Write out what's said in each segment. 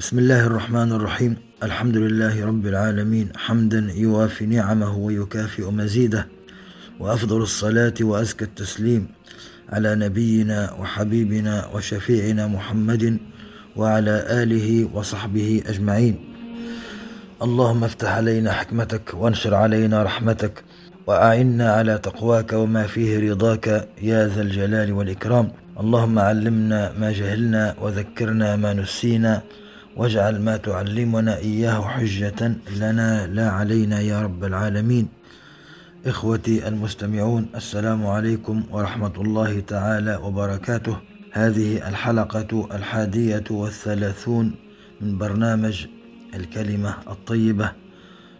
بسم الله الرحمن الرحيم. الحمد لله رب العالمين. حمدا يوافي نعمه ويكافئ مزيده. وأفضل الصلاة وأزكى التسليم على نبينا وحبيبنا وشفيعنا محمد وعلى آله وصحبه أجمعين. اللهم افتح علينا حكمتك وانشر علينا رحمتك وأعنا على تقواك وما فيه رضاك يا ذا الجلال والإكرام. اللهم علمنا ما جهلنا وذكرنا ما نسينا. واجعل ما تعلمنا إياه حجة لنا لا علينا يا رب العالمين. إخوتي المستمعون السلام عليكم ورحمة الله تعالى وبركاته. هذه الحلقة الحادية والثلاثون من برنامج الكلمة الطيبة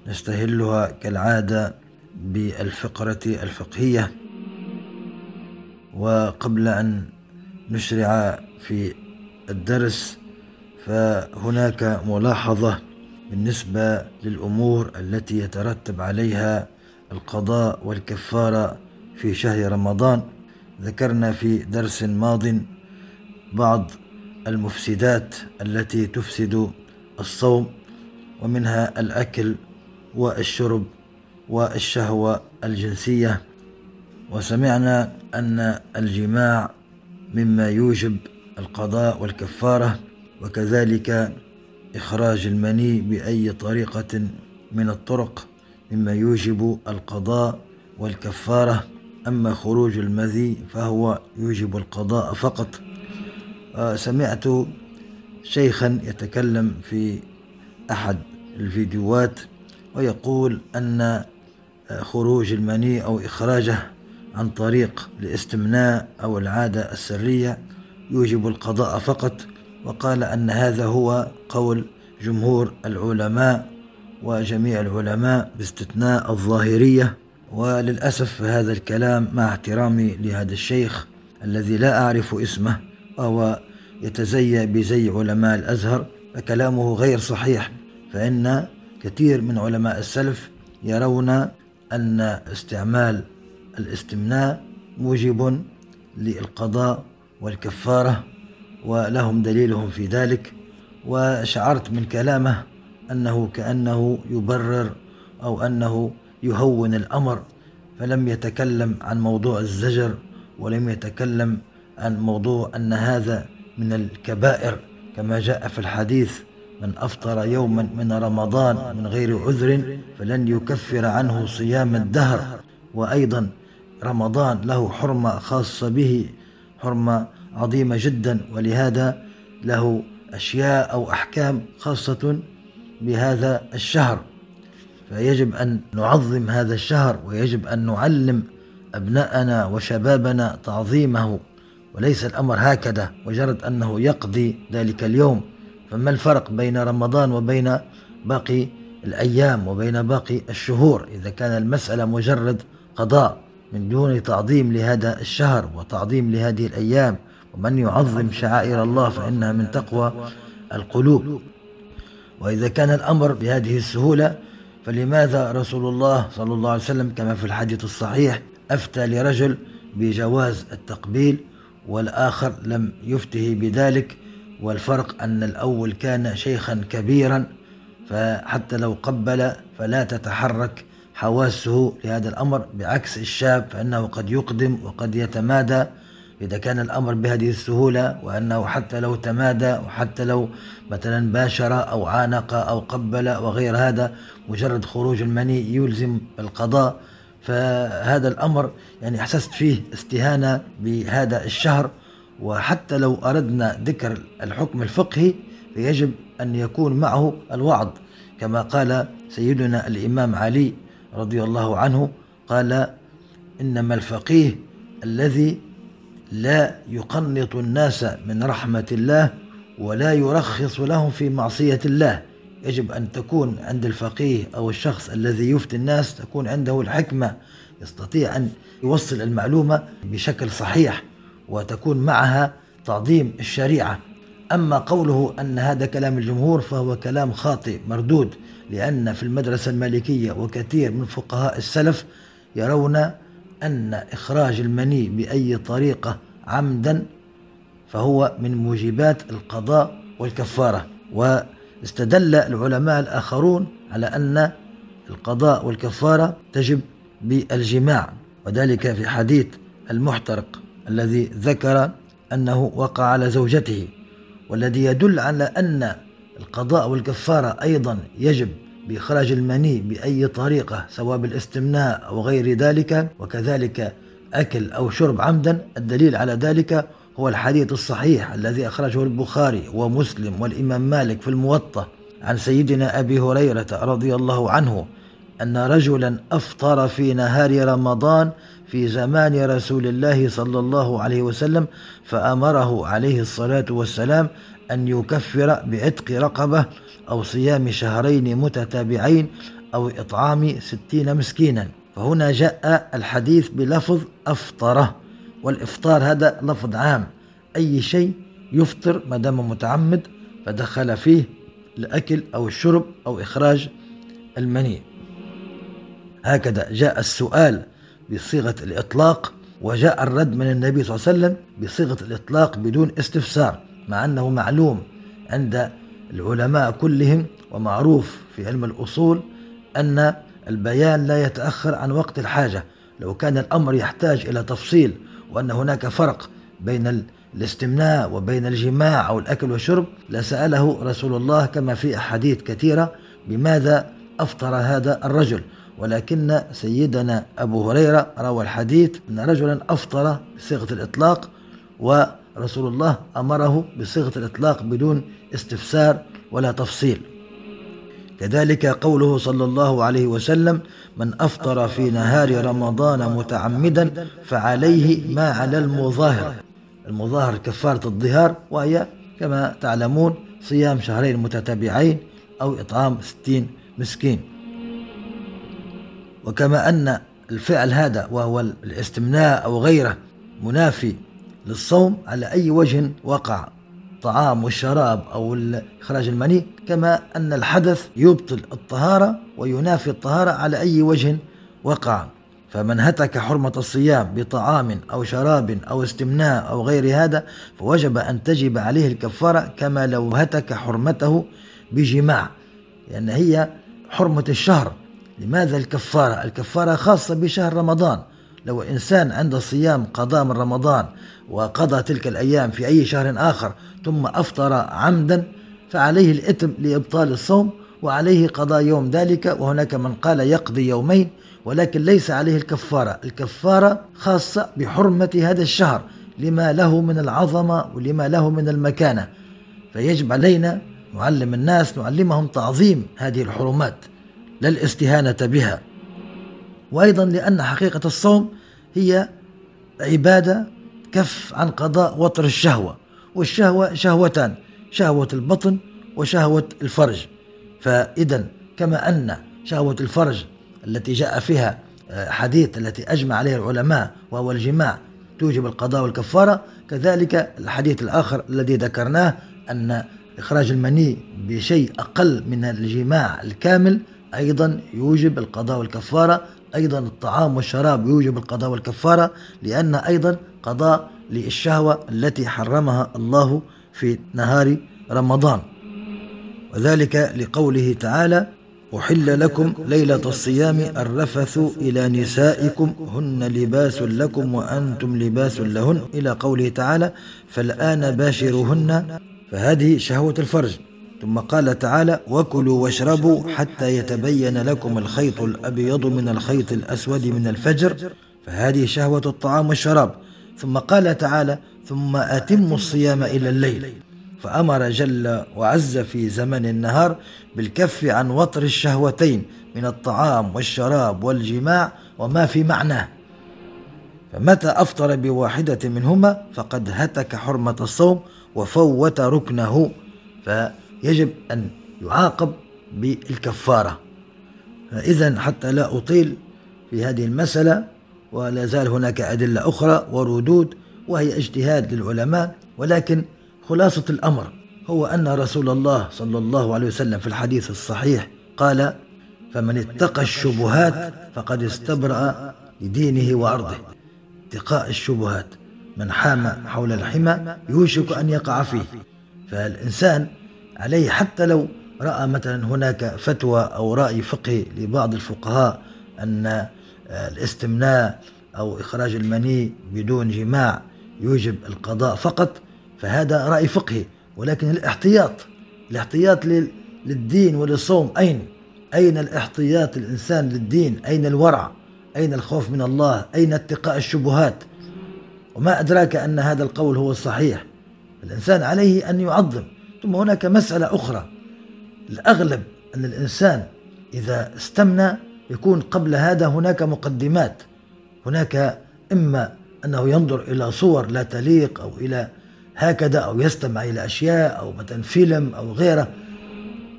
نستهلها كالعادة بالفقرة الفقهية. وقبل أن نشرع في الدرس فهناك ملاحظة بالنسبة للأمور التي يترتب عليها القضاء والكفارة في شهر رمضان. ذكرنا في درس ماض بعض المفسدات التي تفسد الصوم ومنها الأكل والشرب والشهوة الجنسية. وسمعنا أن الجماع مما يوجب القضاء والكفارة وكذلك إخراج المني بأي طريقة من الطرق مما يوجب القضاء والكفارة. أما خروج المذي فهو يوجب القضاء فقط. آه، سمعت شيخا يتكلم في أحد الفيديوهات ويقول أن آه، خروج المني أو إخراجه عن طريق الاستمناء أو العادة السرية يوجب القضاء فقط. وقال أن هذا هو قول جمهور العلماء وجميع العلماء باستثناء الظاهرية. وللأسف هذا الكلام مع احترامي لهذا الشيخ الذي لا أعرف اسمه وهو يتزيى بزي علماء الأزهر فكلامه غير صحيح. فإن كثير من علماء السلف يرون أن استعمال الاستمناء موجب للقضاء والكفارة. ولهم دليلهم في ذلك وشعرت من كلامه أنه كأنه يبرر أو أنه يهون الأمر فلم يتكلم عن موضوع الزجر ولم يتكلم عن موضوع أن هذا من الكبائر كما جاء في الحديث من أفطر يوما من رمضان من غير عذر فلن يكفر عنه صيام الدهر. وأيضا رمضان له حرمة خاصة به حرمة عظيمة جدا ولهذا له أشياء أو أحكام خاصة بهذا الشهر. فيجب أن نعظم هذا الشهر ويجب أن نعلم أبناءنا وشبابنا تعظيمه. وليس الأمر هكذا مجرد أنه يقضي ذلك اليوم. فما الفرق بين رمضان وبين باقي الأيام وبين باقي الشهور؟ إذا كان المسألة مجرد قضاء من دون تعظيم لهذا الشهر وتعظيم لهذه الأيام ومن يعظم شعائر الله فإنها من تقوى القلوب. وإذا كان الأمر بهذه السهولة فلماذا رسول الله صلى الله عليه وسلم كما في الحديث الصحيح أفتى لرجل بجواز التقبيل والآخر لم يفته بذلك والفرق أن الأول كان شيخا كبيرا فحتى لو قبل فلا تتحرك حواسه لهذا الأمر بعكس الشاب فإنه قد يقدم وقد يتمادى إذا كان الأمر بهذه السهولة وأنه حتى لو تمادى وحتى لو مثلا باشر أو عانق أو قبل وغير هذا مجرد خروج المني يلزم القضاء فهذا الأمر يعني أحسست فيه استهانة بهذا الشهر. وحتى لو أردنا ذكر الحكم الفقهي فيجب أن يكون معه الوعظ كما قال سيدنا الإمام علي رضي الله عنه قال إنما الفقيه الذي لا يقنط الناس من رحمة الله ولا يرخص لهم في معصية الله. يجب أن تكون عند الفقيه أو الشخص الذي يفتي الناس تكون عنده الحكمة يستطيع أن يوصل المعلومة بشكل صحيح وتكون معها تعظيم الشريعة. أما قوله أن هذا كلام الجمهور فهو كلام خاطئ مردود لأن في المدرسة المالكية وكثير من فقهاء السلف يرون أن إخراج المني بأي طريقة عمدا فهو من موجبات القضاء والكفارة. واستدل العلماء الآخرون على أن القضاء والكفارة تجب بالجماع وذلك في حديث المحترق الذي ذكر أنه وقع على زوجته والذي يدل على أن القضاء والكفارة أيضا يجب بإخراج المني بأي طريقة سواء بالاستمناء أو غير ذلك. وكذلك أكل أو شرب عمدا الدليل على ذلك هو الحديث الصحيح الذي أخرجه البخاري ومسلم والإمام مالك في الموطأ عن سيدنا أبي هريرة رضي الله عنه أن رجلا أفطر في نهار رمضان في زمان رسول الله صلى الله عليه وسلم فأمره عليه الصلاة والسلام أن يكفر بعتق رقبة. أو صيام شهرين متتابعين أو إطعام ستين مسكينا. فهنا جاء الحديث بلفظ أفطره والإفطار هذا لفظ عام. أي شيء يفطر ما دام متعمد فدخل فيه الأكل أو الشرب أو إخراج المني. هكذا جاء السؤال بصيغة الإطلاق وجاء الرد من النبي صلى الله عليه وسلم بصيغة الإطلاق بدون استفسار مع أنه معلوم عند العلماء كلهم ومعروف في علم الأصول أن البيان لا يتأخر عن وقت الحاجة. لو كان الأمر يحتاج إلى تفصيل وأن هناك فرق بين الاستمناء وبين الجماع أو الأكل والشرب لسأله رسول الله كما في أحاديث كثيرة بماذا أفطر هذا الرجل. ولكن سيدنا أبو هريرة روى الحديث أن رجلا أفطر بصيغة الإطلاق ورسول الله أمره بصيغة الإطلاق بدون استفسار ولا تفصيل. كذلك قوله صلى الله عليه وسلم من أفطر في نهار رمضان متعمدا فعليه ما على المظاهر. المظاهر كفارة الظهار وهي كما تعلمون صيام شهرين متتابعين أو إطعام ستين مسكين. وكما أن الفعل هذا وهو الاستمناء أو غيره منافي للصوم على أي وجه وقع الطعام والشراب أو إخراج المني كما أن الحدث يبطل الطهارة وينافي الطهارة على أي وجه وقع. فمن هتك حرمة الصيام بطعام أو شراب أو استمناء أو غير هذا فوجب أن تجب عليه الكفارة كما لو هتك حرمته بجماع. لأن هي حرمة الشهر. لماذا الكفارة؟ الكفارة خاصة بشهر رمضان. لو إنسان عنده صيام قضاء من رمضان وقضى تلك الأيام في أي شهر آخر ثم أفطر عمدا فعليه الإثم لإبطال الصوم وعليه قضاء يوم ذلك وهناك من قال يقضي يومين ولكن ليس عليه الكفارة. الكفارة خاصة بحرمة هذا الشهر لما له من العظمة ولما له من المكانة. فيجب علينا نعلم الناس نعلمهم تعظيم هذه الحرمات لا الاستهانة بها. وأيضا لأن حقيقة الصوم هي عبادة كف عن قضاء وطر الشهوة والشهوة شهوتان شهوة البطن وشهوة الفرج. فإذا كما أن شهوة الفرج التي جاء فيها آه، حديث التي أجمع عليها العلماء وهو الجماع توجب القضاء والكفارة كذلك الحديث الآخر الذي ذكرناه أن إخراج المني بشيء أقل من الجماع الكامل أيضا يوجب القضاء والكفارة أيضا الطعام والشراب يوجب القضاء والكفارة لأن أيضا قضاء للشهوة التي حرمها الله في نهار رمضان. وذلك لقوله تعالى أحل لكم ليلة الصيام الرفث إلى نسائكم هن لباس لكم وأنتم لباس لهن. إلى قوله تعالى فالآن باشرهن فهذه شهوة الفرج. ثم قال تعالى وكلوا واشربوا حتى يتبين لكم الخيط الأبيض من الخيط الأسود من الفجر فهذه شهوة الطعام والشراب ثم قال تعالى ثم أتموا الصيام إلى الليل فأمر جل وعز في زمن النهار بالكف عن وطر الشهوتين من الطعام والشراب والجماع وما في معناه فمتى أفطر بواحدة منهما فقد هتك حرمة الصوم وفوت ركنه. فيجب أن يعاقب بالكفارة. إذا حتى لا أطيل في هذه المسألة ولا زال هناك أدلة أخرى وردود وهي اجتهاد للعلماء ولكن خلاصة الأمر هو أن رسول الله صلى الله عليه وسلم في الحديث الصحيح قال فمن اتقى الشبهات فقد استبرأ لدينه وعرضه اتقاء الشبهات من حام حول الحمى يوشك أن يقع فيه. فالإنسان عليه حتى لو رأى مثلا هناك فتوى أو رأي فقهي لبعض الفقهاء أن الاستمناء أو إخراج المني بدون جماع يوجب القضاء فقط فهذا رأي فقهي. ولكن الاحتياط الاحتياط للدين وللصوم أين؟ أين الاحتياط الإنسان للدين؟ أين الورع؟ أين الخوف من الله؟ أين اتقاء الشبهات؟ وما أدراك أن هذا القول هو الصحيح. الإنسان عليه أن يعظم. ثم هناك مسألة أخرى. الأغلب أن الإنسان إذا استمنى يكون قبل هذا هناك مقدمات. هناك إما أنه ينظر إلى صور لا تليق أو إلى هكذا أو يستمع إلى أشياء أو مثلا فيلم أو غيره.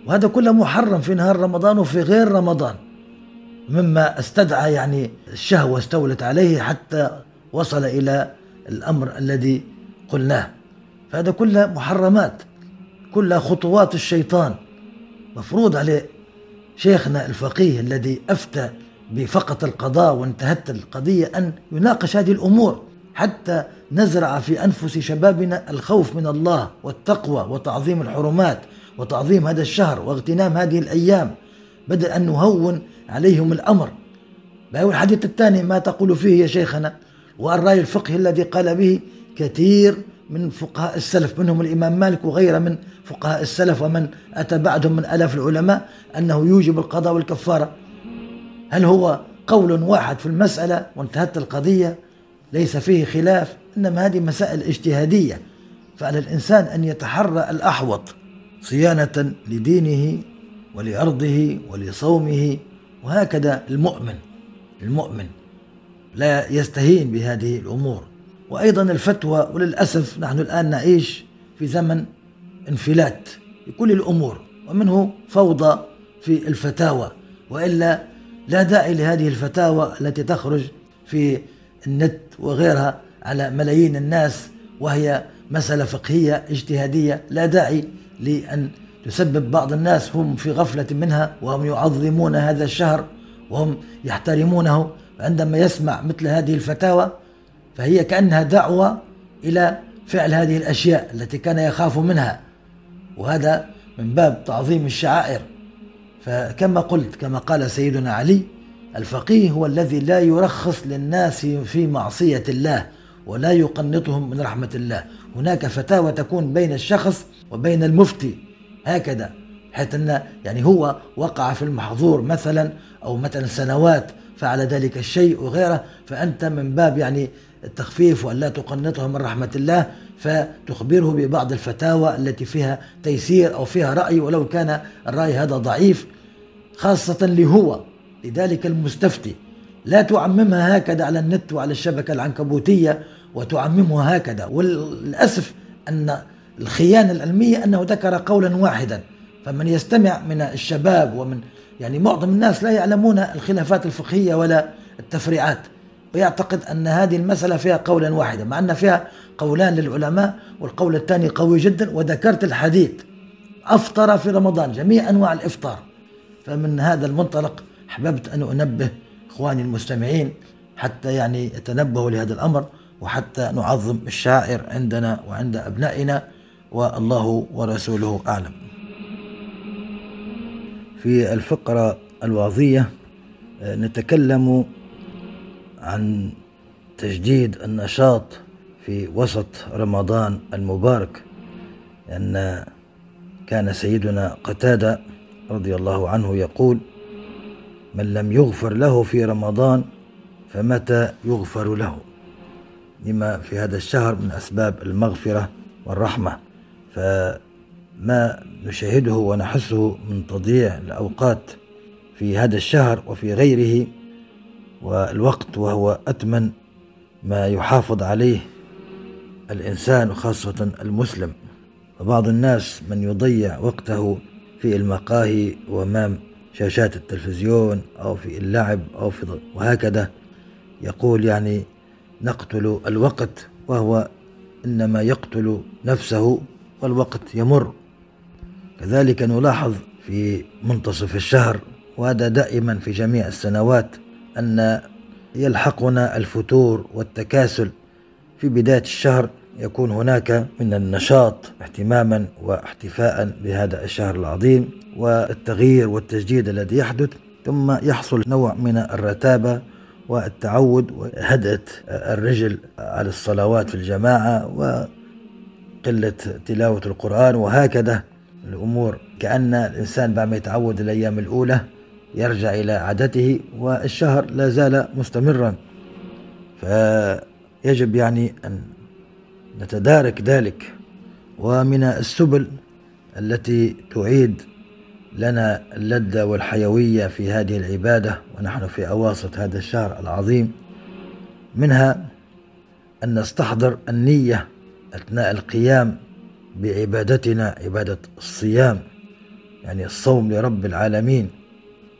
وهذا كله محرم في نهار رمضان وفي غير رمضان. مما استدعى يعني الشهوة استولت عليه حتى وصل إلى الأمر الذي قلناه. فهذا كله محرمات. كلها خطوات الشيطان مفروض عليه شيخنا الفقيه الذي أفتى بفقط القضاء وانتهت القضية أن يناقش هذه الأمور حتى نزرع في أنفس شبابنا الخوف من الله والتقوى وتعظيم الحرمات وتعظيم هذا الشهر واغتنام هذه الأيام. بدل أن نهون عليهم الأمر. الحديث الثاني ما تقول فيه يا شيخنا والرأي الفقهي الذي قال به كثير من فقهاء السلف منهم الإمام مالك وغيره من فقهاء السلف ومن أتى بعدهم من ألاف العلماء أنه يوجب القضاء والكفارة. هل هو قول واحد في المسألة وانتهت القضية؟ ليس فيه خلاف إنما هذه مسائل اجتهادية. فعلى الإنسان أن يتحرى الأحوط صيانة لدينه ولأرضه ولصومه وهكذا المؤمن المؤمن لا يستهين بهذه الأمور. وأيضا الفتوى وللأسف نحن الآن نعيش في زمن انفلات بكل الأمور ومنه فوضى في الفتاوى وإلا لا داعي لهذه الفتاوى التي تخرج في النت وغيرها على ملايين الناس وهي مسألة فقهية اجتهادية لا داعي لأن تسبب بعض الناس هم في غفلة منها وهم يعظمون هذا الشهر وهم يحترمونه عندما يسمع مثل هذه الفتاوى فهي كأنها دعوة إلى فعل هذه الأشياء التي كان يخاف منها. وهذا من باب تعظيم الشعائر. فكما قلت كما قال سيدنا علي الفقيه هو الذي لا يرخص للناس في معصية الله ولا يقنطهم من رحمة الله. هناك فتاوى تكون بين الشخص وبين المفتي. هكذا حيث أن يعني هو وقع في المحظور مثلا أو مثلا سنوات فعل ذلك الشيء وغيره. فأنت من باب يعني التخفيف وأن لا تقنطه من رحمة الله فتخبره ببعض الفتاوى التي فيها تيسير أو فيها رأي ولو كان الرأي هذا ضعيف خاصة لهو لذلك المستفتي. لا تعممها هكذا على النت وعلى الشبكة العنكبوتية وتعممها هكذا. والأسف أن الخيانة العلمية أنه ذكر قولا واحدا. فمن يستمع من الشباب ومن يعني معظم الناس لا يعلمون الخلافات الفقهية ولا التفريعات. ويعتقد أن هذه المسألة فيها قولا واحدا مع أن فيها قولان للعلماء والقول الثاني قوي جدا وذكرت الحديث. أفطر في رمضان جميع أنواع الإفطار. فمن هذا المنطلق أحببت أن أنبه إخواني المستمعين حتى يعني يتنبهوا لهذا الأمر وحتى نعظم الشاعر عندنا وعند أبنائنا والله ورسوله أعلم. في الفقرة الوعظية آه، نتكلم عن تجديد النشاط في وسط رمضان المبارك لأن كان سيدنا قتادة رضي الله عنه يقول من لم يغفر له في رمضان فمتى يغفر له؟ لما في هذا الشهر من أسباب المغفرة والرحمة. فما نشاهده ونحسه من تضييع الأوقات في هذا الشهر وفي غيره والوقت وهو أتمن ما يحافظ عليه الإنسان خاصة المسلم. وبعض الناس من يضيع وقته في المقاهي وأمام شاشات التلفزيون أو في اللعب أو في وهكذا يقول يعني نقتل الوقت وهو إنما يقتل نفسه والوقت يمر. كذلك نلاحظ في منتصف الشهر وهذا دائما في جميع السنوات أن يلحقنا الفتور والتكاسل في بداية الشهر يكون هناك من النشاط اهتماما واحتفاء بهذا الشهر العظيم والتغيير والتجديد الذي يحدث ثم يحصل نوع من الرتابة والتعود وهدأة الرجل على الصلوات في الجماعة وقلة تلاوة القرآن وهكذا. الأمور كأن الإنسان بعد ما يتعود الأيام الأولى يرجع إلى عادته والشهر لا زال مستمرا. فيجب يعني أن نتدارك ذلك. ومن السبل التي تعيد لنا اللذة والحيوية في هذه العبادة ونحن في أواسط هذا الشهر العظيم منها أن نستحضر النية أثناء القيام بعبادتنا عبادة الصيام يعني الصوم لرب العالمين.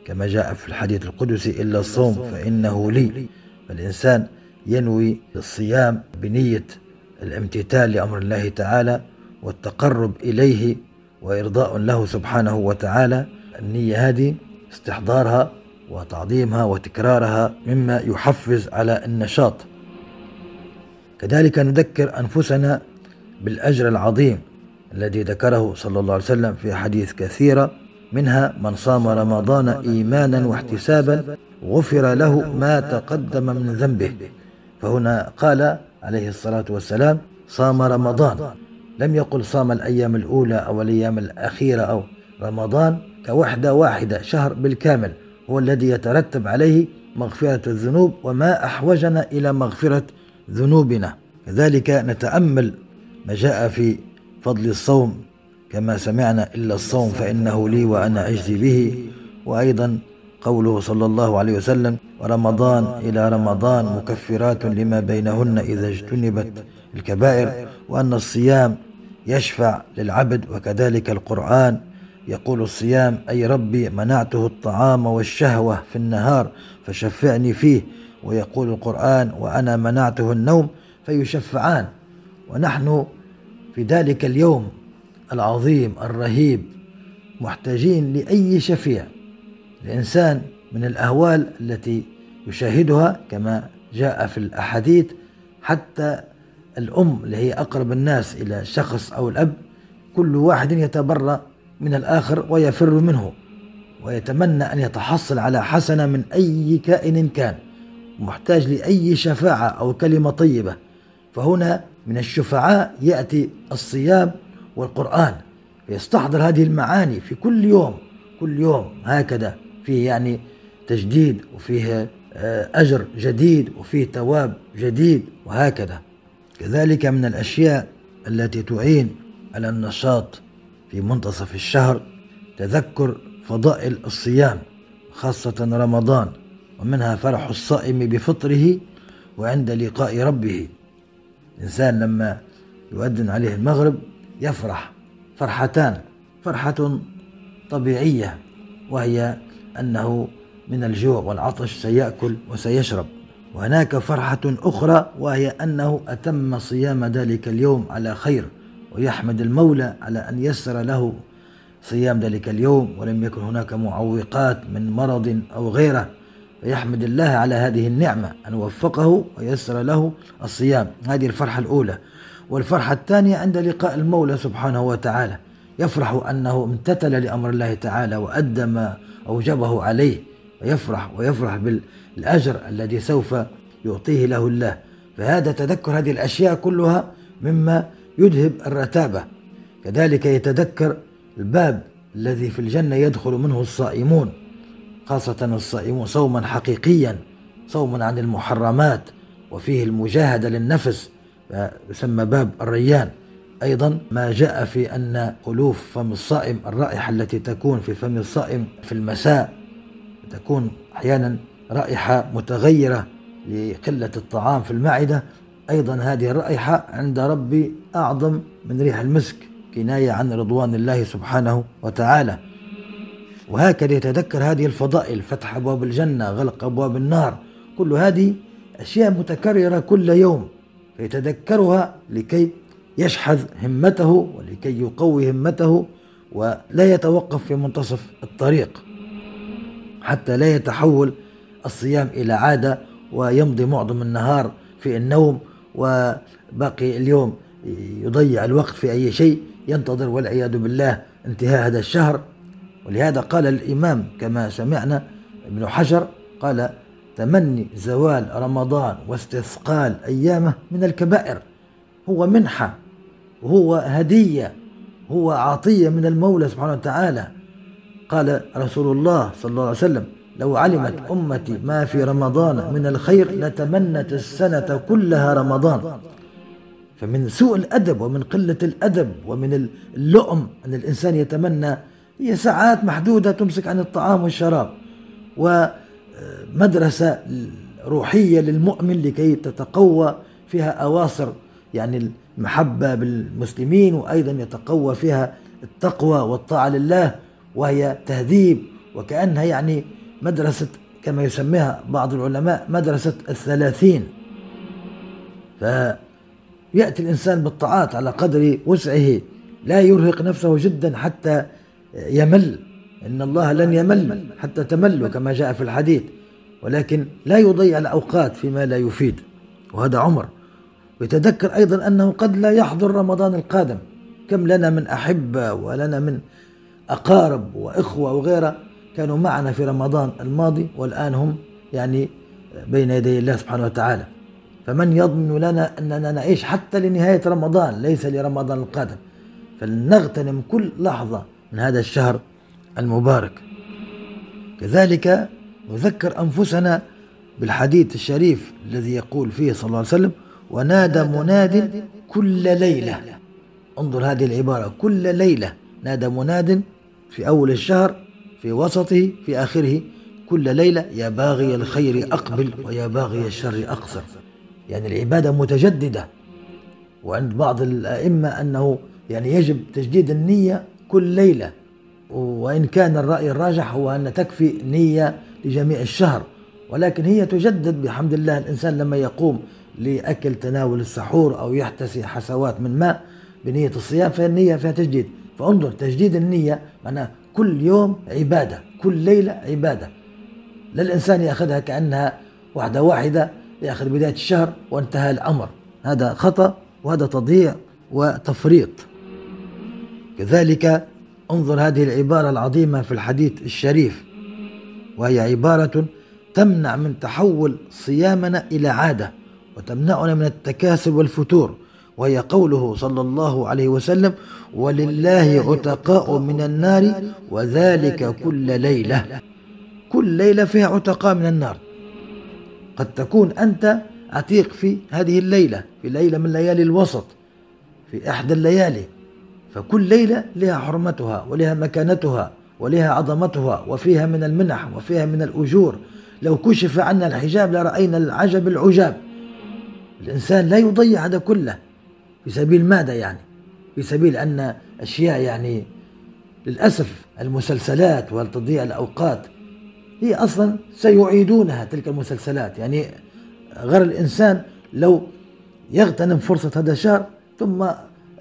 كما جاء في الحديث القدسي إلا الصوم فإنه لي. فالإنسان ينوي الصيام بنية الامتثال لأمر الله تعالى والتقرب إليه وإرضاء له سبحانه وتعالى. النية هذه استحضارها وتعظيمها وتكرارها مما يحفز على النشاط. كذلك نذكر أنفسنا بالأجر العظيم الذي ذكره صلى الله عليه وسلم في حديث كثيرة منها من صام رمضان إيمانا واحتسابا غفر له ما تقدم من ذنبه. فهنا قال عليه الصلاة والسلام صام رمضان. لم يقل صام الأيام الأولى أو الأيام الأخيرة أو رمضان كوحدة واحدة شهر بالكامل. هو الذي يترتب عليه مغفرة الذنوب وما أحوجنا إلى مغفرة ذنوبنا. كذلك نتأمل ما جاء في فضل الصوم كما سمعنا إلا الصوم فإنه لي وأنا أجزي به. وأيضا قوله صلى الله عليه وسلم ورمضان إلى رمضان مكفرات لما بينهن إذا اجتنبت الكبائر وأن الصيام يشفع للعبد وكذلك القرآن يقول الصيام أي ربي منعته الطعام والشهوة في النهار فشفعني فيه ويقول القرآن وأنا منعته النوم فيشفعان ونحن في ذلك اليوم العظيم الرهيب محتاجين لأي شفيع الإنسان من الأهوال التي يشاهدها كما جاء في الأحاديث حتى الأم اللي هي أقرب الناس إلى الشخص أو الأب كل واحد يتبرأ من الآخر ويفر منه ويتمنى أن يتحصل على حسنة من أي كائن كان محتاج لأي شفاعة أو كلمة طيبة. فهنا من الشفعاء يأتي الصيام والقرآن فيستحضر هذه المعاني في كل يوم كل يوم هكذا. فيه يعني تجديد وفيه آه، أجر جديد وفيه تواب جديد وهكذا. كذلك من الأشياء التي تعين على النشاط في منتصف الشهر تذكر فضائل الصيام خاصة رمضان ومنها فرح الصائم بفطره وعند لقاء ربه. الإنسان لما يؤذن عليه المغرب يفرح. فرحتان. فرحة طبيعية وهي أنه من الجوع والعطش سيأكل وسيشرب. وهناك فرحة أخرى وهي أنه أتم صيام ذلك اليوم على خير ويحمد المولى على أن يسر له صيام ذلك اليوم ولم يكن هناك معوقات من مرض أو غيره. فيحمد الله على هذه النعمة أن وفقه ويسر له الصيام. هذه الفرحة الأولى. والفرحة الثانية عند لقاء المولى سبحانه وتعالى. يفرح أنه امتثل لأمر الله تعالى وأدى ما أوجبه عليه ويفرح ويفرح بالأجر الذي سوف يعطيه له الله. فهذا تذكر هذه الأشياء كلها مما يذهب الرتابة. كذلك يتذكر الباب الذي في الجنة يدخل منه الصائمون خاصة الصائمون صوما حقيقيا صوما عن المحرمات وفيه المجاهدة للنفس. يسمى باب الريان. أيضا ما جاء في أن خلوف فم الصائم الرائحة التي تكون في فم الصائم في المساء تكون أحيانا رائحة متغيرة لقلة الطعام في المعدة. أيضا هذه الرائحة عند ربي أعظم من ريح المسك كناية عن رضوان الله سبحانه وتعالى. وهكذا يتذكر هذه الفضائل فتح أبواب الجنة غلق أبواب النار. كل هذه أشياء متكررة كل يوم. فيتذكرها لكي يشحذ همته ولكي يقوي همته ولا يتوقف في منتصف الطريق حتى لا يتحول الصيام إلى عادة ويمضي معظم النهار في النوم وباقي اليوم يضيع الوقت في أي شيء ينتظر والعياذ بالله انتهاء هذا الشهر ولهذا قال الإمام كما سمعنا ابن حجر قال تمني زوال رمضان واستثقال أيامه من الكبائر. هو منحة وهو هدية هو عطية من المولى سبحانه وتعالى. قال رسول الله صلى الله عليه وسلم لو علمت أمتي ما في رمضان من الخير لتمنت السنة كلها رمضان. فمن سوء الأدب ومن قلة الأدب ومن اللؤم أن الإنسان يتمنى هي ساعات محدودة تمسك عن الطعام والشراب. ومدرسة روحية للمؤمن لكي تتقوى فيها أواصر يعني المحبة بالمسلمين وأيضا يتقوى فيها التقوى والطاعة لله وهي تهذيب وكأنها يعني مدرسة كما يسميها بعض العلماء مدرسة الثلاثين. فيأتي الإنسان بالطاعات على قدر وسعه لا يرهق نفسه جدا حتى يمل. إن الله لن يمل حتى تملوا كما جاء في الحديث ولكن لا يضيع الأوقات فيما لا يفيد. وهذا عمر. ويتذكر أيضا أنه قد لا يحضر رمضان القادم. كم لنا من أحبة ولنا من أقارب وإخوة وغيرها كانوا معنا في رمضان الماضي والآن هم يعني بين يدي الله سبحانه وتعالى. فمن يضمن لنا أننا نعيش حتى لنهاية رمضان ليس لرمضان القادم. فلنغتنم كل لحظة من هذا الشهر المبارك. كذلك نذكر أنفسنا بالحديث الشريف الذي يقول فيه صلى الله عليه وسلم ونادى مناد كل ليلة. انظر هذه العبارة كل ليلة. نادى مناد في أول الشهر في وسطه في آخره كل ليلة يا باغي الخير أقبل ويا باغي الشر أقصر. يعني العبادة متجددة وعند بعض الأئمة أنه يعني يجب تجديد النية كل ليلة. وإن كان الرأي الراجح هو أن تكفي نية لجميع الشهر ولكن هي تجدد بحمد الله الإنسان لما يقوم لأكل تناول السحور أو يحتسي حسوات من ماء بنية الصيام فالنية فيها تجديد. فانظر تجديد النية معناه كل يوم عبادة كل ليلة عبادة. لا الإنسان يأخذها كأنها واحدة واحدة يأخذ بداية الشهر وانتهى الأمر. هذا خطأ وهذا تضييع وتفريط. كذلك انظر هذه العبارة العظيمة في الحديث الشريف وهي عبارة تمنع من تحول صيامنا إلى عادة وتمنعنا من التكاسل والفتور وهي قوله صلى الله عليه وسلم ولله عتقاء من النار وذلك كل ليلة. كل ليلة فيها عتقاء من النار. قد تكون أنت عتيق في هذه الليلة في ليلة من ليالي الوسط في إحدى الليالي فكل ليلة لها حرمتها ولها مكانتها ولها عظمتها وفيها من المنح وفيها من الأجور. لو كشف عنا الحجاب لرأينا العجب العجاب. الإنسان لا يضيع هذا كله. في سبيل ماذا يعني؟ في سبيل أن أشياء يعني للأسف المسلسلات وتضييع الأوقات هي أصلا سيعيدونها تلك المسلسلات. يعني غير الإنسان لو يغتنم فرصة هذا الشهر ثم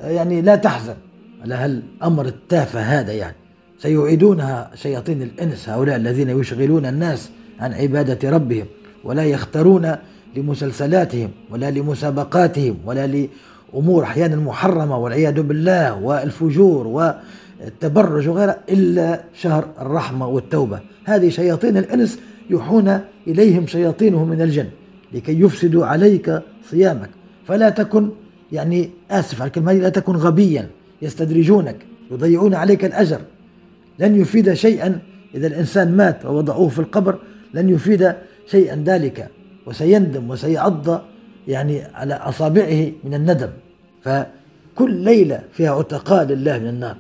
يعني لا تحزن. على هالأمر التافه هذا يعني؟ سيعيدونها شياطين الإنس هؤلاء الذين يشغلون الناس عن عبادة ربهم ولا يختارون لمسلسلاتهم ولا لمسابقاتهم ولا أمور أحيانا محرمة والعياذ بالله والفجور والتبرج وغيرها إلا شهر الرحمة والتوبة. هذه شياطين الإنس يوحون إليهم شياطينهم من الجن لكي يفسدوا عليك صيامك. فلا تكن يعني آسف على الكلمة لا تكن غبيا. يستدرجونك يضيعون عليك الأجر. لن يفيد شيئا إذا الإنسان مات ووضعوه في القبر لن يفيد شيئا ذلك. وسيندم وسيعض يعني على أصابعه من الندم. فكل ليلة فيها عتقاء لله من النار.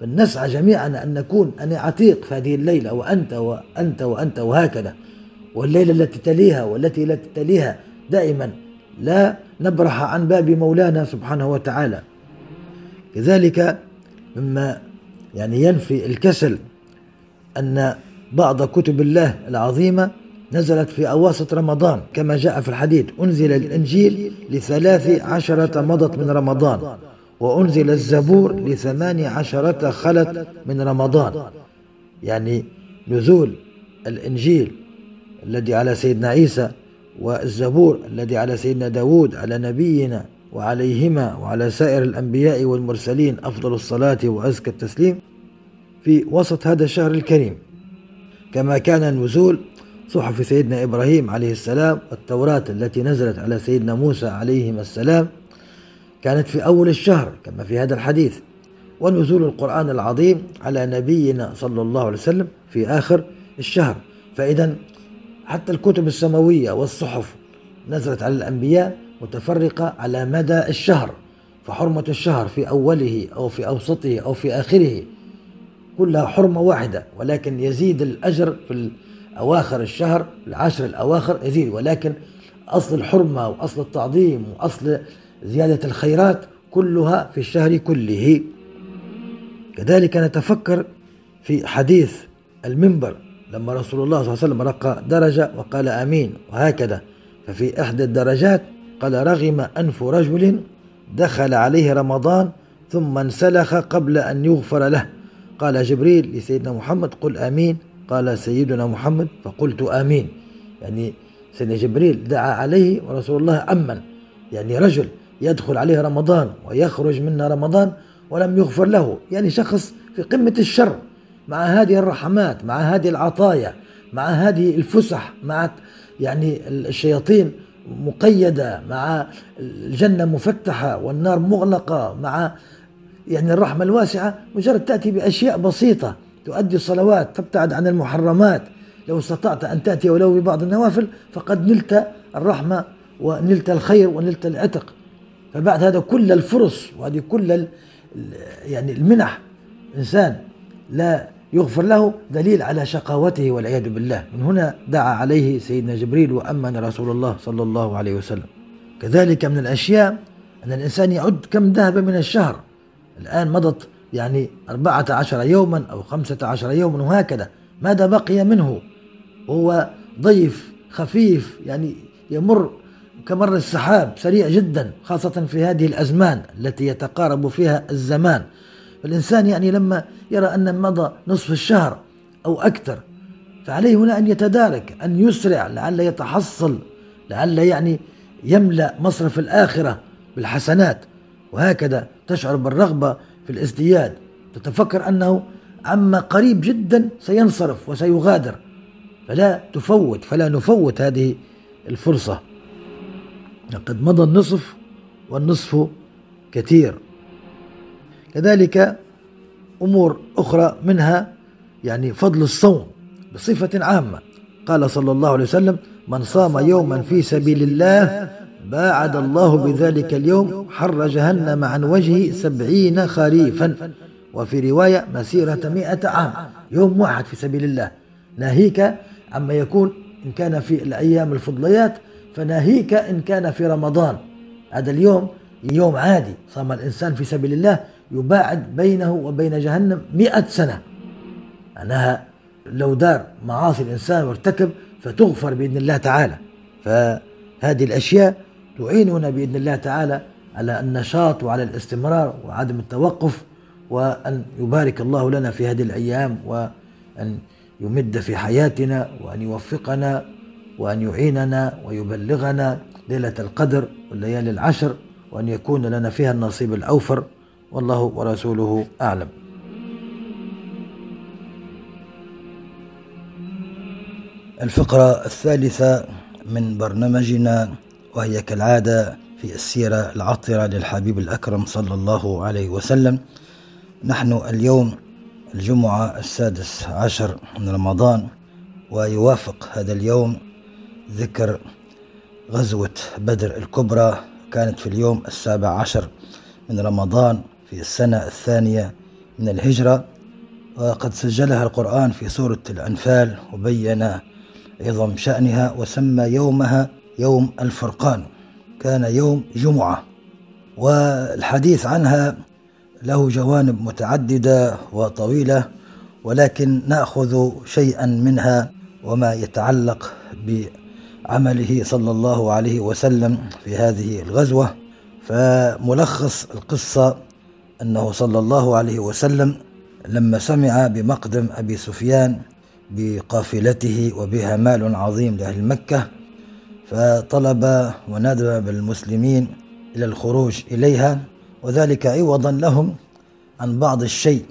فلنسعى جميعا أن نكون أنا عتيق في هذه الليلة وأنت وأنت وأنت وهكذا. والليلة التي تليها والتي لا تليها دائما لا نبرح عن باب مولانا سبحانه وتعالى. كذلك مما يعني ينفي الكسل أن بعض كتب الله العظيمة نزلت في أواسط رمضان كما جاء في الحديث أنزل الإنجيل لثلاث عشرة مضت من رمضان وأنزل الزبور لثمان عشرة خلت من رمضان. يعني نزول الإنجيل الذي على سيدنا عيسى والزبور الذي على سيدنا داود على نبينا وعليهما وعلى سائر الأنبياء والمرسلين أفضل الصلاة وأزكى التسليم في وسط هذا الشهر الكريم. كما كان نزول صحف سيدنا إبراهيم عليه السلام التوراة التي نزلت على سيدنا موسى عليهما السلام كانت في أول الشهر كما في هذا الحديث. ونزول القرآن العظيم على نبينا صلى الله عليه وسلم في آخر الشهر. فإذا حتى الكتب السماوية والصحف نزلت على الأنبياء متفرقة على مدى الشهر فحرمة الشهر في أوله أو في أوسطه أو في آخره كلها حرمة واحدة ولكن يزيد الأجر في أواخر الشهر العشر الأواخر يزيد ولكن أصل الحرمة وأصل التعظيم وأصل زيادة الخيرات كلها في الشهر كله. كذلك نتفكر في حديث المنبر لما رسول الله صلى الله عليه وسلم رقى درجة وقال آمين وهكذا. ففي إحدى الدرجات قال رغم أنف رجل دخل عليه رمضان ثم انسلخ قبل أن يغفر له. قال جبريل لسيدنا محمد قل آمين. قال سيدنا محمد فقلت آمين. يعني سيدنا جبريل دعا عليه ورسول الله أمن. يعني رجل يدخل عليه رمضان ويخرج منا رمضان ولم يغفر له. يعني شخص في قمة الشر. مع هذه الرحمات مع هذه العطايا مع هذه الفسح مع يعني الشياطين مقيدة مع الجنة مفتحة والنار مغلقة مع يعني الرحمة الواسعة مجرد تأتي بأشياء بسيطة تؤدي الصلوات تبتعد عن المحرمات. لو استطعت أن تأتي ولو ببعض النوافل فقد نلت الرحمة ونلت الخير ونلت العتق. فبعد هذا كل الفرص وهذه كل يعني المنح. إنسان لا يغفر له دليل على شقاوته والعياذ بالله. من هنا دعا عليه سيدنا جبريل وأمن رسول الله صلى الله عليه وسلم. كذلك من الأشياء أن الإنسان يعد كم ذهب من الشهر. الآن مضت يعني أربعة عشر يوما أو خمسة عشر يوما وهكذا. ماذا بقي منه؟ هو ضيف خفيف يعني يمر كمر السحاب سريع جدا خاصة في هذه الأزمان التي يتقارب فيها الزمان. فالإنسان يعني لما يرى أن مضى نصف الشهر أو أكثر فعليه هنا أن يتدارك أن يسرع لعل يتحصل لعل يعني يملأ مصرف الآخرة بالحسنات. وهكذا تشعر بالرغبة في الازدياد. تتفكر أنه عما قريب جدا سينصرف وسيغادر. فلا تفوت فلا نفوت هذه الفرصة. لقد مضى النصف والنصف كثير. كذلك أمور أخرى منها يعني فضل الصوم بصفة عامة. قال صلى الله عليه وسلم من صام يوما في سبيل الله باعد الله بذلك اليوم حر جهنم عن وجهه سبعين خريفا. وفي رواية مسيرة مئة عام يوم واحد في سبيل الله. ناهيك عما يكون إن كان في الأيام الفضليات فناهيك إن كان في رمضان. هذا اليوم يوم عادي صام الإنسان في سبيل الله يباعد بينه وبين جهنم مئة سنة. معناها لو دار معاصي الإنسان وارتكب فتغفر بإذن الله تعالى. فهذه الأشياء تعيننا بإذن الله تعالى على النشاط وعلى الاستمرار وعدم التوقف وأن يبارك الله لنا في هذه الأيام وأن يمد في حياتنا وأن يوفقنا وأن يعيننا ويبلغنا ليلة القدر والليالي العشر وأن يكون لنا فيها النصيب الأوفر. والله ورسوله أعلم. الفقرة الثالثة من برنامجنا وهي كالعادة في السيرة العطرة للحبيب الأكرم صلى الله عليه وسلم. نحن اليوم الجمعة السادس عشر من رمضان ويوافق هذا اليوم ذكر غزوة بدر الكبرى كانت في اليوم السابع عشر من رمضان. في السنة الثانية من الهجرة وقد سجلها القرآن في سورة الأنفال وبين عظم شأنها وسمى يومها يوم الفرقان كان يوم جمعة. والحديث عنها له جوانب متعددة وطويلة ولكن نأخذ شيئا منها وما يتعلق بعمله صلى الله عليه وسلم في هذه الغزوة. فملخص القصة أنه صلى الله عليه وسلم لما سمع بمقدم أبي سفيان بقافلته وبها مال عظيم لأهل مكة فطلب وندب بالمسلمين إلى الخروج إليها وذلك عوضا لهم عن بعض الشيء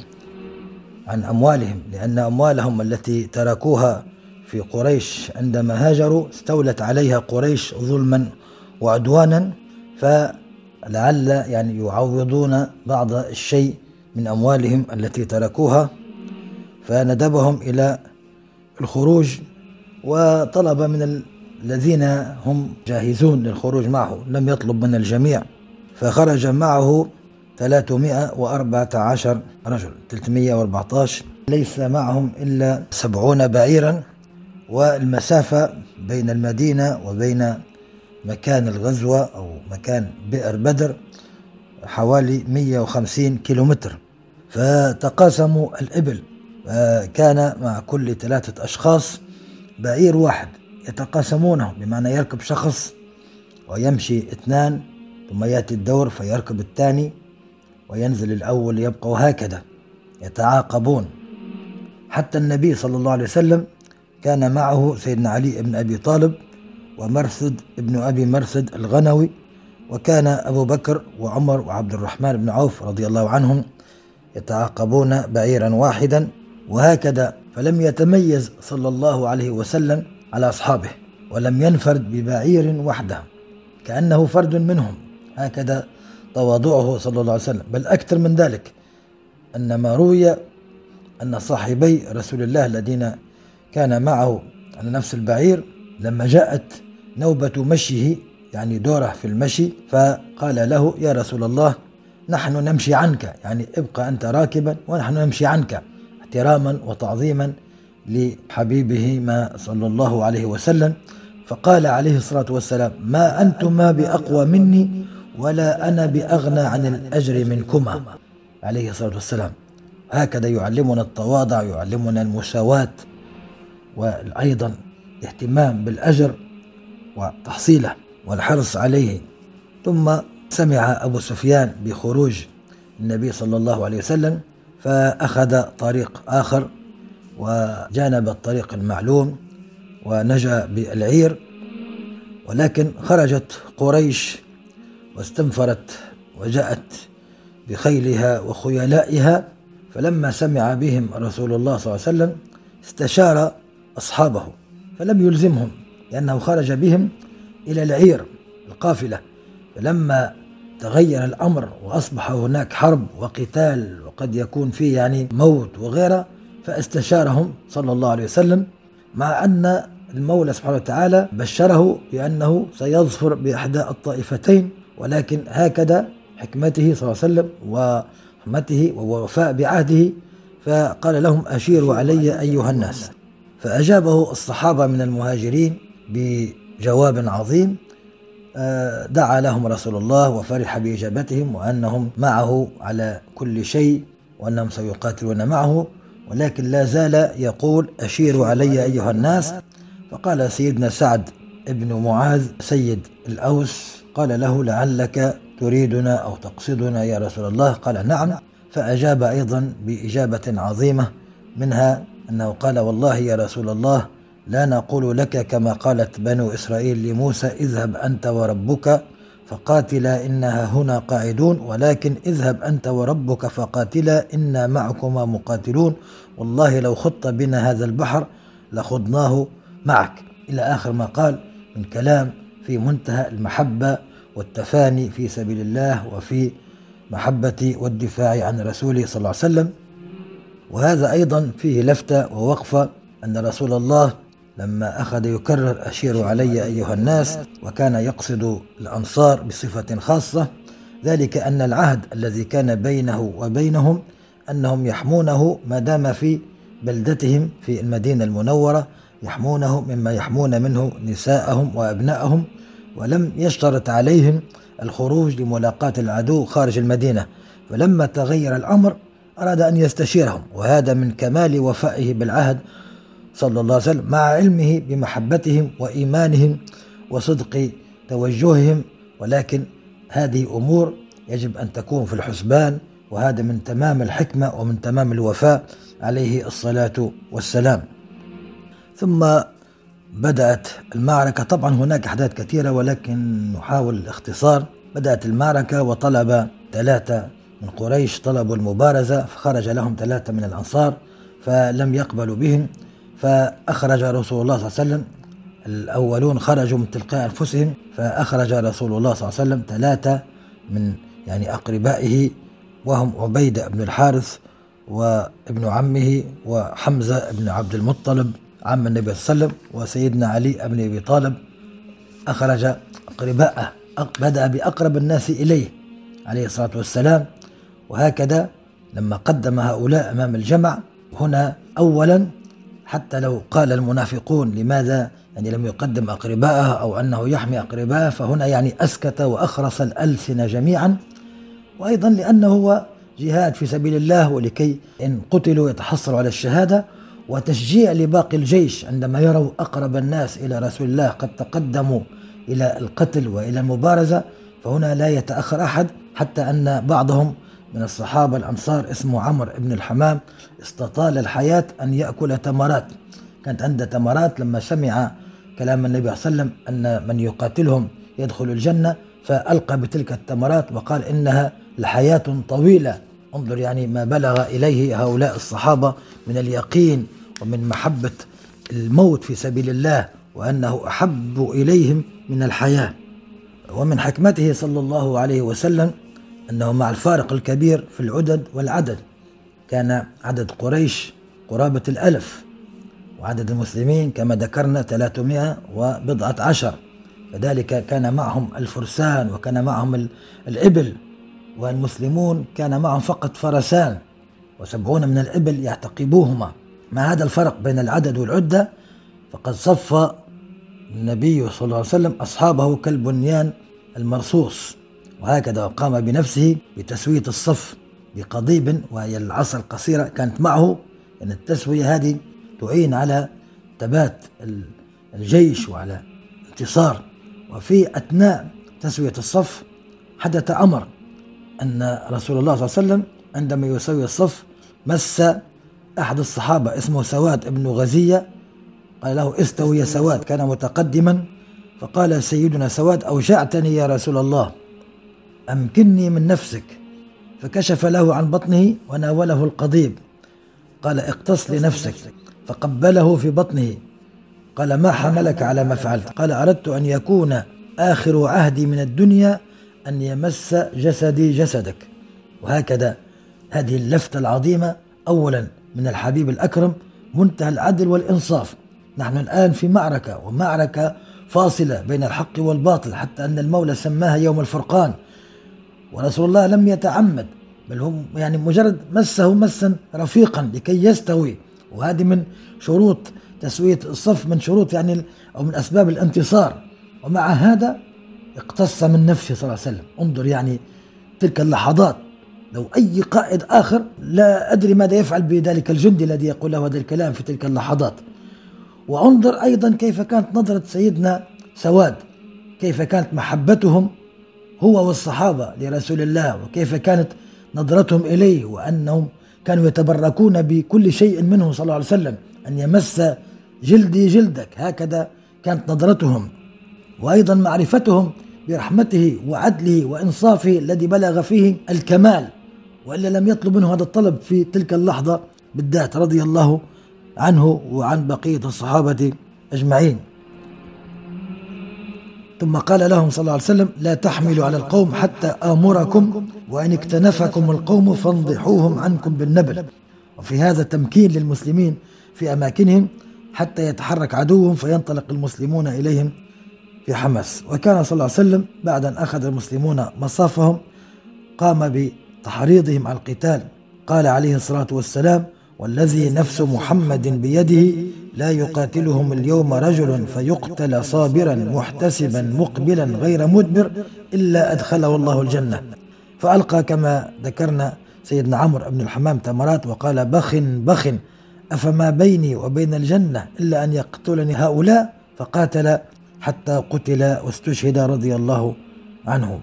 عن أموالهم لأن أموالهم التي تركوها في قريش عندما هاجروا استولت عليها قريش ظلما وعدوانا فلعل يعني يعوضون بعض الشيء من أموالهم التي تركوها فندبهم إلى الخروج وطلب من الذين هم جاهزون للخروج معه لم يطلب من الجميع. فخرج معه 314 رجل 314 ليس معهم إلا 70 بعيرا والمسافة بين المدينة وبين مكان الغزوة أو مكان بئر بدر حوالي 150 كيلومتر. فتقاسموا الإبل كان مع كل ثلاثة أشخاص بعير واحد يتقاسمونه بمعنى يركب شخص ويمشي اثنان ثم يأتي الدور فيركب الثاني وينزل الأول يبقى وهكذا يتعاقبون. حتى النبي صلى الله عليه وسلم كان معه سيدنا علي بن أبي طالب ومرثد ابن أبي مرثد الغنوي وكان أبو بكر وعمر وعبد الرحمن بن عوف رضي الله عنهم يتعاقبون بعيرا واحدا وهكذا فلم يتميز صلى الله عليه وسلم على أصحابه ولم ينفرد ببعير وحده كأنه فرد منهم. هكذا تواضعه صلى الله عليه وسلم. بل أكثر من ذلك أن ما روي أن صاحبي رسول الله الذين كان معه على نفس البعير لما جاءت نوبة مشيه يعني دورة في المشي فقال له يا رسول الله نحن نمشي عنك يعني ابقى أنت راكبا ونحن نمشي عنك احتراما وتعظيما لحبيبه ما صلى الله عليه وسلم. فقال عليه الصلاة والسلام ما أنتما بأقوى مني ولا أنا بأغنى عن الأجر منكما. عليه الصلاة والسلام. هكذا يعلمنا التواضع يعلمنا المساواة وأيضا الاهتمام بالأجر وتحصيله والحرص عليه. ثم سمع أبو سفيان بخروج النبي صلى الله عليه وسلم فأخذ طريق آخر وجانب الطريق المعلوم ونجا بالعير. ولكن خرجت قريش واستنفرت وجاءت بخيلها وخيلائها. فلما سمع بهم رسول الله صلى الله عليه وسلم استشار أصحابه. فلم يلزمهم لأنه خرج بهم إلى العير القافلة. فلما تغير الأمر وأصبح هناك حرب وقتال وقد يكون فيه يعني موت وغيره فاستشارهم صلى الله عليه وسلم مع أن المولى سبحانه وتعالى بشره بأنه سيظفر بإحدى الطائفتين ولكن هكذا حكمته صلى الله عليه وسلم ورحمته ووفاء بعهده فقال لهم أشيروا علي أيها الناس. فأجابه الصحابة من المهاجرين بجواب عظيم آه، دعا لهم رسول الله وفرح بإجابتهم وأنهم معه على كل شيء وأنهم سيقاتلون معه ولكن لا زال يقول أشيروا علي أيها الناس. فقال سيدنا سعد ابن معاذ سيد الأوس قال له لعلك تريدنا أو تقصدنا يا رسول الله؟ قال نعم. فأجاب أيضا بإجابة عظيمة منها أنه قال والله يا رسول الله لا نقول لك كما قالت بنو إسرائيل لموسى اذهب أنت وربك فقاتلا إنها هنا قاعدون ولكن اذهب أنت وربك فقاتلا إنا معكما مقاتلون والله لو خط بنا هذا البحر لخضناه معك. إلى آخر ما قال من كلام في منتهى المحبة والتفاني في سبيل الله وفي محبة والدفاع عن رسوله صلى الله عليه وسلم. وهذا أيضا فيه لفتة ووقفة أن رسول الله لما أخذ يكرر أشير علي أيها الناس وكان يقصد الأنصار بصفة خاصة ذلك أن العهد الذي كان بينه وبينهم أنهم يحمونه ما دام في بلدتهم في المدينة المنورة يحمونه مما يحمون منه نساءهم وأبنائهم ولم يشترط عليهم الخروج لملاقاة العدو خارج المدينة. فلما تغير الأمر أراد أن يستشيرهم وهذا من كمال وفائه بالعهد صلى الله عليه وسلم مع علمه بمحبتهم وإيمانهم وصدق توجههم. ولكن هذه أمور يجب أن تكون في الحسبان وهذا من تمام الحكمة ومن تمام الوفاء عليه الصلاة والسلام. ثم بدأت المعركة. طبعا هناك أحداث كثيرة ولكن نحاول الاختصار. بدأت المعركة وطلب ثلاثة من قريش طلبوا المبارزة فخرج لهم ثلاثة من الأنصار فلم يقبلوا بهم فأخرج رسول الله صلى الله عليه وسلم. الأولون خرجوا من تلقاء أنفسهم فأخرج رسول الله صلى الله عليه وسلم ثلاثة من يعني أقربائه وهم عبيدة بن الحارث وابن عمه وحمزة بن عبد المطلب عم النبي صلى الله عليه وسلم وسيدنا علي بن أبي طالب. أخرج أقرباءه بدأ بأقرب الناس إليه عليه الصلاة والسلام. وهكذا لما قدم هؤلاء أمام الجمع هنا أولا حتى لو قال المنافقون لماذا يعني لم يقدم أقرباءه أو أنه يحمي أقرباءه فهنا يعني أسكت وأخرس الألسنة جميعا. وأيضا لأنه هو جهاد في سبيل الله ولكي إن قتلوا يتحصلوا على الشهادة. وتشجيع لباقي الجيش عندما يروا أقرب الناس إلى رسول الله قد تقدموا إلى القتل وإلى المبارزة فهنا لا يتأخر أحد حتى أن بعضهم من الصحابة الأنصار اسمه عمرو بن الحمام استطال الحياة أن يأكل تمرات. كانت عنده تمرات لما سمع كلام النبي صلى الله عليه وسلم أن من يقاتلهم يدخل الجنة فألقى بتلك التمرات وقال إنها لحياة طويلة. انظر يعني ما بلغ إليه هؤلاء الصحابة من اليقين ومن محبة الموت في سبيل الله وأنه أحب إليهم من الحياة. ومن حكمته صلى الله عليه وسلم أنه مع الفارق الكبير في العدد والعدد. كان عدد قريش قرابة الألف وعدد المسلمين كما ذكرنا 300 وبضعة عشر. كذلك كان معهم الفرسان وكان معهم الإبل والمسلمون كان معهم فقط فرسان وسبعون من الإبل يعتقبوهما. مع هذا الفرق بين العدد والعدة؟ فقد صف النبي صلى الله عليه وسلم أصحابه كالبنيان المرصوص. وهكذا قام بنفسه بتسوية الصف بقضيب وهي العصا القصيرة كانت معه أن التسوية هذه تعين على ثبات الجيش وعلى انتصار. وفي أثناء تسوية الصف حدث أمر أن رسول الله صلى الله عليه وسلم عندما يسوي الصف مس أحد الصحابة اسمه سواد ابن غزية. قال له استوي يا سواد كان متقدما. فقال سيدنا سواد أوجعتني يا رسول الله. أمكنني من نفسك. فكشف له عن بطنه وناوله القضيب. قال اقتص لنفسك. فقبله في بطنه. قال ما حملك على ما فعلت؟ قال أردت أن يكون آخر عهدي من الدنيا أن يمس جسدي جسدك. وهكذا. هذه اللفتة العظيمة. أولا من الحبيب الأكرم منتهى العدل والإنصاف. نحن الآن في معركة ومعركة فاصلة بين الحق والباطل حتى أن المولى سماها يوم الفرقان. ورسول الله لم يتعمد بل هم يعني مجرد مسه مسا رفيقا لكي يستوي. وهذه من شروط تسوية الصف من شروط يعني أو من أسباب الانتصار. ومع هذا اقتص من نفسه صلى الله عليه وسلم. انظر يعني تلك اللحظات. لو أي قائد آخر لا أدري ماذا يفعل بذلك الجندي الذي يقول له هذا الكلام في تلك اللحظات. وانظر أيضا كيف كانت نظرة سيدنا سواد كيف كانت محبتهم هو والصحابة لرسول الله وكيف كانت نظرتهم إليه وأنهم كانوا يتبركون بكل شيء منه صلى الله عليه وسلم أن يمس جلدي جلدك. هكذا كانت نظرتهم. وأيضا معرفتهم برحمته وعدله وإنصافه الذي بلغ فيه الكمال وإلا لم يطلب منه هذا الطلب في تلك اللحظة بالذات رضي الله عنه وعن بقية الصحابة أجمعين. ثم قال لهم صلى الله عليه وسلم لا تحملوا على القوم حتى آمركم وإن اكتنفكم القوم فانضحوهم عنكم بالنبل. وفي هذا تمكين للمسلمين في أماكنهم حتى يتحرك عدوهم فينطلق المسلمون إليهم في حماس. وكان صلى الله عليه وسلم بعد أن أخذ المسلمون مصافهم قام بتحريضهم على القتال. قال عليه الصلاة والسلام والذي نفس محمد بيده لا يقاتلهم اليوم رجل فيقتل صابرا محتسبا مقبلا غير مدبر إلا أدخله الله الجنة. فألقى كما ذكرنا سيدنا عمرو بن الحمام تمرات وقال بخ بخ أفما بيني وبين الجنة إلا أن يقتلني هؤلاء؟ فقاتل حتى قتل واستشهد رضي الله عنه.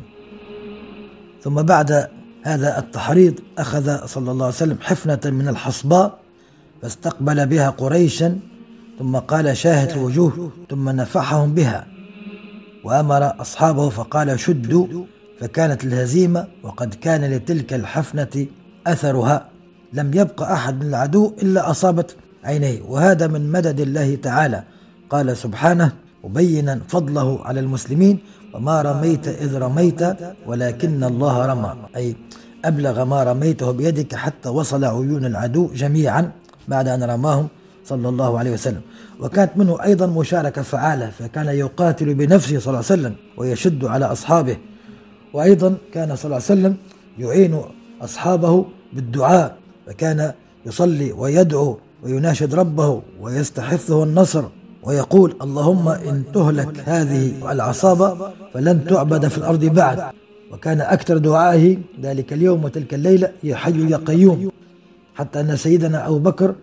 ثم بعد هذا التحريض أخذ صلى الله عليه وسلم حفنة من الحصباء فاستقبل بها قريشا ثم قال شاهت الوجوه ثم نفحهم بها. وأمر أصحابه فقال شدوا فكانت الهزيمة وقد كان لتلك الحفنة أثرها. لم يبق أحد من العدو إلا أصابت عينيه. وهذا من مدد الله تعالى. قال سبحانه مبينا فضله على المسلمين وما رميت إذ رميت ولكن الله رمى. أي أبلغ ما رميته بيدك حتى وصل عيون العدو جميعا بعد أن رماهم صلى الله عليه وسلم. وكانت منه أيضا مشاركة فعالة فكان يقاتل بنفسه صلى الله عليه وسلم ويشد على أصحابه. وأيضا كان صلى الله عليه وسلم يعين أصحابه بالدعاء فكان يصلي ويدعو ويناشد ربه ويستحثه النصر. ويقول اللهم إن تهلك هذه العصابة فلن تعبد في الأرض بعد. وكان أكثر دعائه ذلك اليوم وتلك الليلة يا حي يا قيوم. حتى أن سيدنا أبو بكر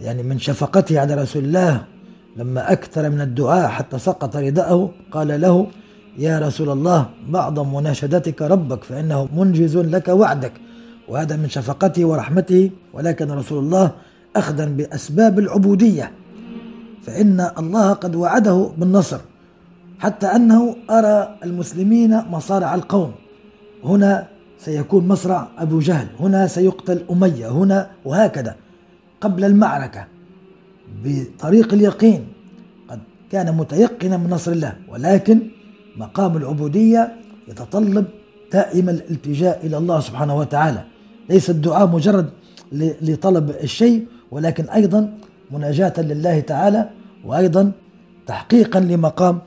يعني من شفقته على رسول الله لما أكثر من الدعاء حتى سقط رداءه قال له يا رسول الله بعض مناشدتك ربك فإنه منجز لك وعدك. وهذا من شفقته ورحمته ولكن رسول الله أخذا بأسباب العبودية. فإن الله قد وعده بالنصر حتى أنه أرى المسلمين مصارع القوم. هنا سيكون مصرع أبو جهل هنا سيقتل أمية هنا وهكذا قبل المعركة بطريق اليقين. قد كان متيقنا من نصر الله ولكن مقام العبودية يتطلب دائما الالتجاء إلى الله سبحانه وتعالى. ليس الدعاء مجرد لطلب الشيء ولكن أيضا مناجاة لله تعالى وأيضا تحقيقا لمقام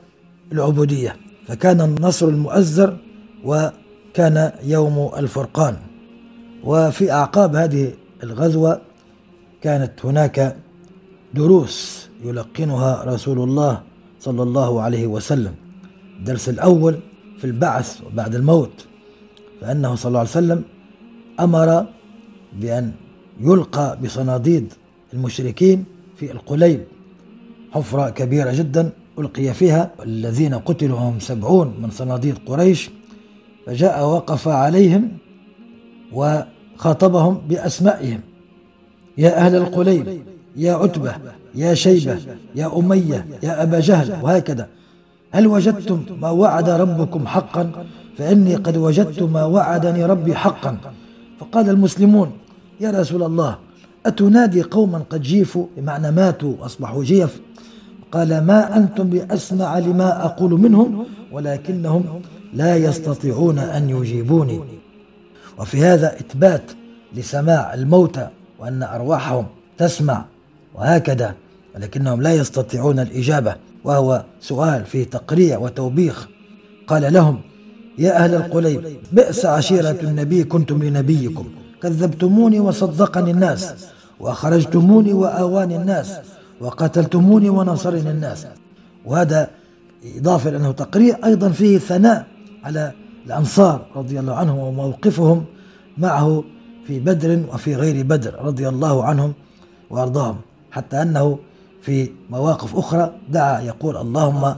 العبودية. فكان النصر المؤزر وكان يوم الفرقان. وفي أعقاب هذه الغزوة كانت هناك دروس يلقنها رسول الله صلى الله عليه وسلم. الدرس الأول في البعث وبعد الموت فأنه صلى الله عليه وسلم أمر بأن يلقى بصناديد المشركين في القليب حفرة كبيرة جدا ألقي فيها الذين قتلوا هم سبعون من صناديد قريش فجاء وقف عليهم وخاطبهم بأسمائهم. يا أهل القليب يا عتبة يا شيبة يا أمية يا أبا جهل وهكذا. هل وجدتم ما وعد ربكم حقا؟ فإني قد وجدت ما وعدني ربي حقا. فقال المسلمون يا رسول الله أتنادي قوما قد جيفوا؟ بمعنى ماتوا وأصبحوا جيف. قال ما أنتم بأسمع لما أقول منهم ولكنهم لا يستطيعون أن يجيبوني. وفي هذا إثبات لسماع الموتى وأن أرواحهم تسمع وهكذا ولكنهم لا يستطيعون الإجابة. وهو سؤال فيه تقريع وتوبيخ. قال لهم يا أهل القليب بئس عشيرة النبي كنتم لنبيكم كذبتموني وصدقني الناس. وأخرجتموني وآواني الناس وقتلتموني ونصرني الناس. وهذا إضافة لأنه تقرير أيضا فيه ثناء على الأنصار رضي الله عنهم وموقفهم معه في بدر وفي غير بدر رضي الله عنهم وأرضاهم حتى أنه في مواقف أخرى دعا يقول اللهم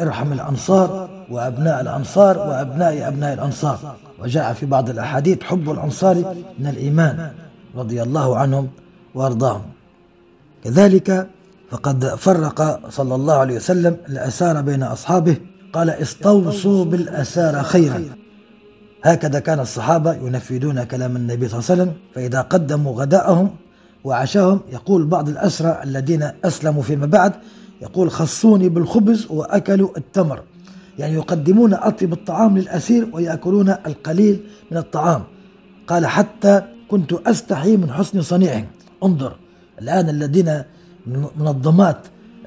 ارحم الأنصار وأبناء الأنصار وأبناء أبناء الأنصار. وجاء في بعض الأحاديث حب الأنصار من الإيمان. رضي الله عنهم وأرضاهم. كذلك فقد فرق صلى الله عليه وسلم الأسار بين أصحابه قال استوصوا بالأسارى خيرا. هكذا كان الصحابة ينفذون كلام النبي صلى الله عليه وسلم فإذا قدموا غداءهم وعشاهم يقول بعض الأسرى الذين أسلموا فيما بعد يقول خصوني بالخبز وأكلوا التمر. يعني يقدمون أطيب الطعام للأسير ويأكلون القليل من الطعام. قال حتى كنت أستحي من حسن صنيعهم انظر الآن الذين منظمات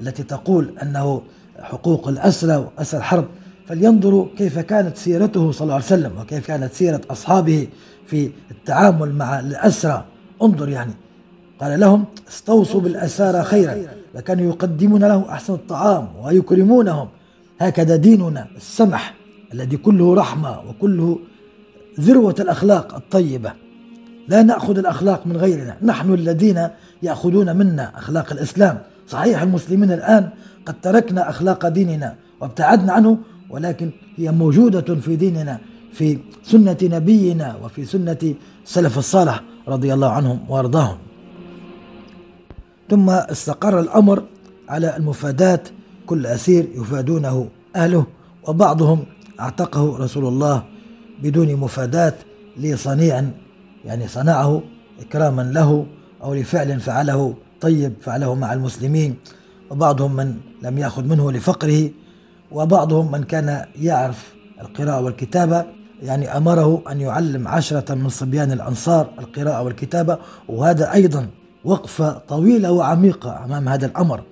التي تقول أنه حقوق الأسرى وأسر الحرب فلينظروا كيف كانت سيرته صلى الله عليه وسلم وكيف كانت سيرة أصحابه في التعامل مع الأسرى. انظر يعني. قال لهم استوصوا بالأسارى خيرا وكانوا يقدمون لهم أحسن الطعام ويكرمونهم. هكذا ديننا السمح الذي كله رحمة وكله ذروة الأخلاق الطيبة. لا نأخذ الأخلاق من غيرنا. نحن الذين يأخذون منا أخلاق الإسلام. صحيح المسلمين الآن قد تركنا أخلاق ديننا وابتعدنا عنه ولكن هي موجودة في ديننا في سنة نبينا وفي سنة سلف الصالح رضي الله عنهم وأرضاهم. ثم استقر الأمر على المفادات. كل أسير يفادونه أهله وبعضهم أعتقه رسول الله بدون مفادات لصنيع يعني صنعه إكراما له أو لفعل فعله طيب فعله مع المسلمين. وبعضهم من لم يأخذ منه لفقره وبعضهم من كان يعرف القراءة والكتابة يعني أمره أن يعلم عشرة من صبيان الأنصار القراءة والكتابة وهذا أيضا وقفة طويلة وعميقة أمام هذا الأمر.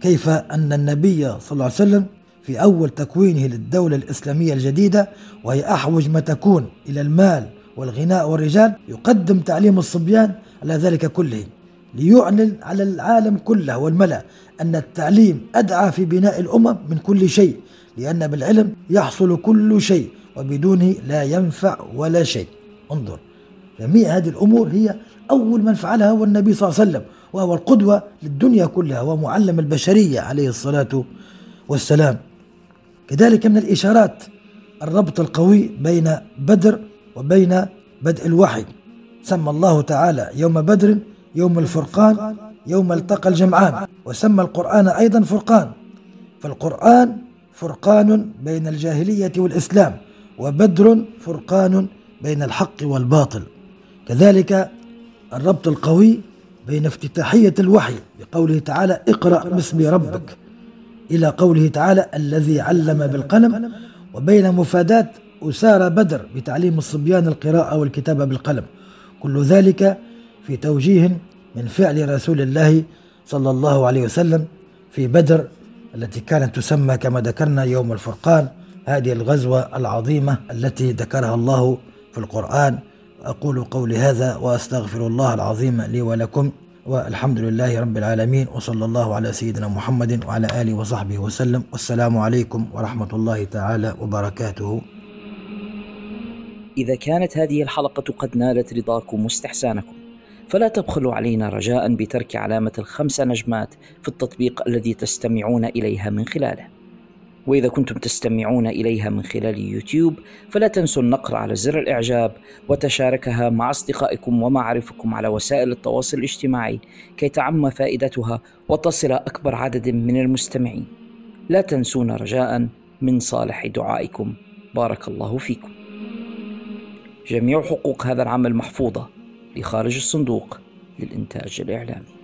كيف أن النبي صلى الله عليه وسلم في أول تكوينه للدولة الإسلامية الجديدة وهي أحوج ما تكون إلى المال والغناء والرجال يقدم تعليم الصبيان على ذلك كله ليعلن على العالم كله والملأ أن التعليم أدعى في بناء الأمم من كل شيء لأن بالعلم يحصل كل شيء وبدونه لا ينفع ولا شيء. انظر جميع هذه الأمور هي أول من فعلها هو النبي صلى الله عليه وسلم وهو القدوة للدنيا كلها ومعلم البشرية عليه الصلاة والسلام. كذلك من الإشارات الربط القوي بين بدر وبين بدء الوحي. سمى الله تعالى يوم بدر يوم الفرقان يوم التقى الجمعان. وسمى القرآن أيضا فرقان. فالقرآن فرقان بين الجاهلية والإسلام وبدر فرقان بين الحق والباطل. كذلك الربط القوي بين افتتاحية الوحي بقوله تعالى اقرأ باسم ربك إلى قوله تعالى الذي علم بالقلم وبين مفادات أسارى بدر بتعليم الصبيان القراءة والكتابة بالقلم كل ذلك في توجيه من فعل رسول الله صلى الله عليه وسلم في بدر التي كانت تسمى كما ذكرنا يوم الفرقان هذه الغزوة العظيمة التي ذكرها الله في القرآن. أقول قولي هذا وأستغفر الله العظيم لي ولكم والحمد لله رب العالمين وصلى الله على سيدنا محمد وعلى آله وصحبه وسلم. والسلام عليكم ورحمة الله تعالى وبركاته. إذا كانت هذه الحلقة قد نالت رضاكم واستحسانكم فلا تبخلوا علينا رجاء بترك علامة الخمس نجمات في التطبيق الذي تستمعون إليها من خلاله. وإذا كنتم تستمعون إليها من خلال يوتيوب فلا تنسوا النقر على زر الإعجاب وتشاركها مع أصدقائكم ومعارفكم على وسائل التواصل الاجتماعي كي تعم فائدتها وتصل أكبر عدد من المستمعين. لا تنسونا رجاء من صالح دعائكم. بارك الله فيكم. جميع حقوق هذا العمل محفوظة لخارج الصندوق للإنتاج الإعلامي.